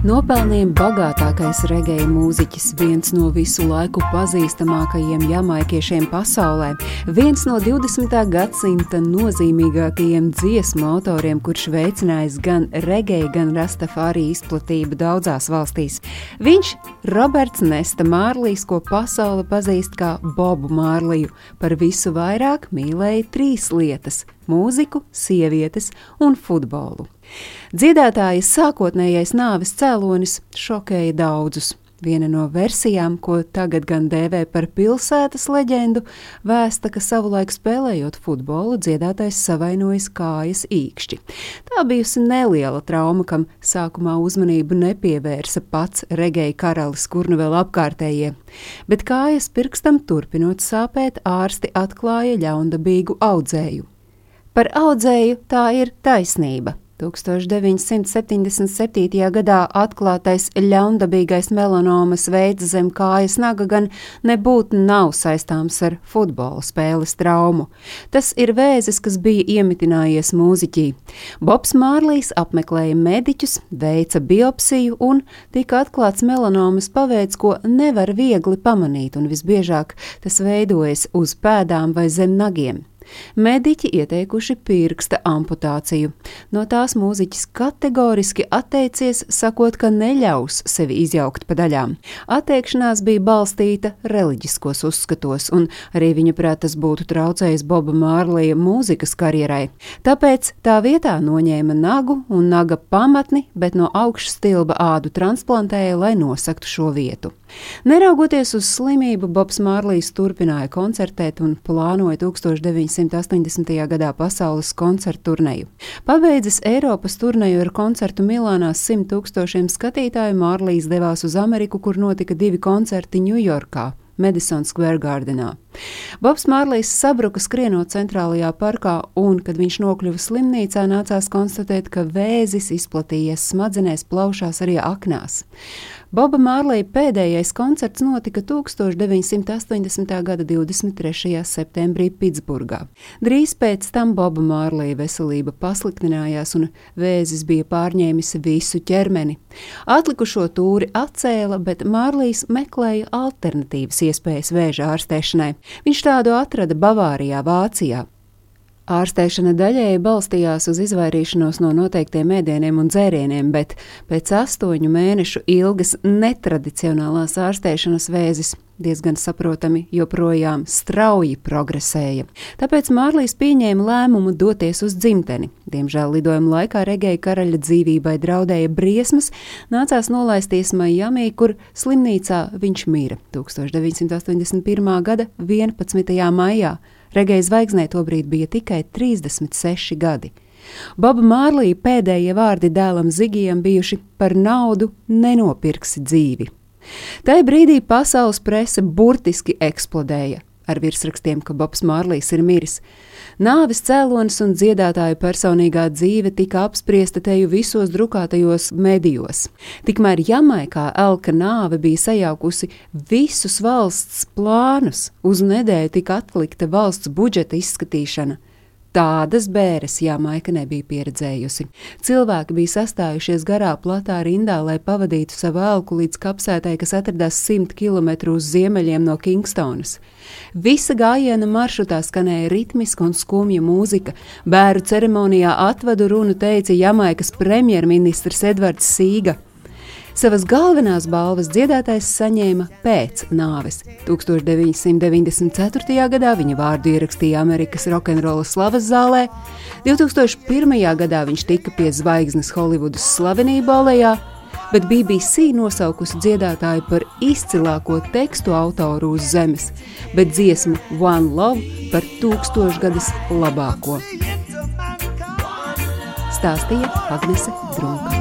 iespējami bagātākais regēja mūziķis, viens no visu laiku pazīstamākajiem jamaikiešiem pasaulē, viens no 20. gadsimta nozīmīgākajiem dziesmu autoriem, kurš veicinājis gan regēju, gan rastafārī izplatību daudzās valstīs. Viņš - Roberts Nesta Mārlīs, ko pasaule pazīst kā Bobu Mārliju, par visu vairāk mīlēja trīs lietas - mūziku, sievietes un futbolu. Dziedātājas sākotnējais nāves cēlonis šokēja daudzus. Viena no versijām, ko tagad gan dēvē par pilsētas leģendu, vēsta, ka savulaik spēlējot futbolu, dziedātājs savainojas kājas īkšķi. Tā bijusi neliela trauma, kam sākumā uzmanību nepievērsa pats regēja karalis, kur nu vēl apkārtējie. Bet kājas pirkstam turpinot sāpēt, ārsti atklāja ļaundabīgu audzēju. Par audzēju tā ir taisnība. 1977. gadā atklātais ļaundabīgais melanomas veids zem kājas naga gan nebūtu nav saistāms ar futbola spēles traumu. Tas ir vēzis, kas bija iemitinājies mūziķī. Bobs Mārlīs apmeklēja mediķus, veica biopsiju un tika atklāts melanomas paveids, ko nevar viegli pamanīt, un visbiežāk tas veidojas uz pēdām vai zem nagiem. Mediķi ieteikuši pirksta amputāciju. No tās mūziķis kategoriski atteicies, sakot, ka neļaus sevi izjaukt pa daļām. Atteikšanās bija balstīta reliģiskos uzskatos, un arī viņa prāt tas būtu traucējis Boba Mārlija mūzikas karjerai. Tāpēc tā vietā noņēma nagu un naga pamatni, bet no augšas stilba ādu transplantēja, lai nosaktu šo vietu. Neraugoties uz slimību, Bobs Mārlīs turpināja koncertēt un plānoja 1980. gadā pasaules koncertu turneju. Pabeidzis Eiropas turneju ar koncertu Milānā simt tūkstošiem skatītāju, Mārlīs devās uz Ameriku, kur notika divi koncerti Ņujorkā. Madison Square Gardenā. Bobs Mārlijs sabruka skrienot centrālajā parkā, un, kad viņš nokļuva slimnīcā, nācās konstatēt, ka vēzis izplatījies smadzenēs, plaušās arī aknās. Boba Mārlīja pēdējais koncerts notika 1980. gada 23. septembrī Pitsburgā. Drīz pēc tam Boba Mārlīja veselība pasliktinājās un vēzis bija pārņēmis visu ķermeni. Atlikušo tūri atcēla, bet Mārlīs meklēja alternatīvas iespējas vēža ārstēšanai. Viņš tādu atrada Bavārijā, Vācijā. Ārstēšana daļēji balstījās uz izvairīšanos no noteiktiem ēdieniem un dzērieniem, bet pēc astoņu mēnešu ilgas netradicionālās ārstēšanas vēzis diezgan saprotami joprojām strauji progresēja. Tāpēc Mārlīs pieņēma lēmumu doties uz dzimteni. Diemžēl lidojuma laikā Regēja karaļa dzīvībai draudēja briesmas, nācās nolaisties Miami, kur slimnīcā viņš mira 1981. gada 11. maijā. Regēja zvaigznē tobrīd bija tikai 36 gadi. Boba Mārlīja pēdējie vārdi dēlam Zigijam bijuši par naudu nenopirksi dzīvi. Tajā brīdī pasaules prese burtiski eksplodēja ar virsrakstiem, ka Bobs Mārlīs ir miris. Nāves cēlonis un dziedātāja personīgā dzīve tika apspriesta teju visos drukātajos medijos. Tikmēr Jamaikā Elka nāve bija sajaukusi visus valsts plānus, uz nedēļu tika atlikta valsts budžeta izskatīšana. Tādas bēres Jamaika nebija pieredzējusi. Cilvēki bija sastājušies garā platā rindā, lai pavadītu savu elku līdz kapsētai, kas atradās simt km uz ziemeļiem no Kingstonas. Visa gājiena maršrutā skanēja ritmiska un skumja mūzika. Bēru ceremonijā atvadu runu teica Jamaikas premjerministrs Edvards Sīga. Savas galvenās balvas dziedātājs saņēma pēc nāves. 1994. gadā viņa vārdu ierakstīja Amerikas rokenrola slavas zālē, 2001. gadā viņš tika pie zvaigznes Holivudas slavenību alejā, bet BBC nosaukusi dziedātāju par izcilāko tekstu autoru uz zemes, bet dziesmu One Love par tūkstošgadus labāko. Stāstīja Agnese Drunka.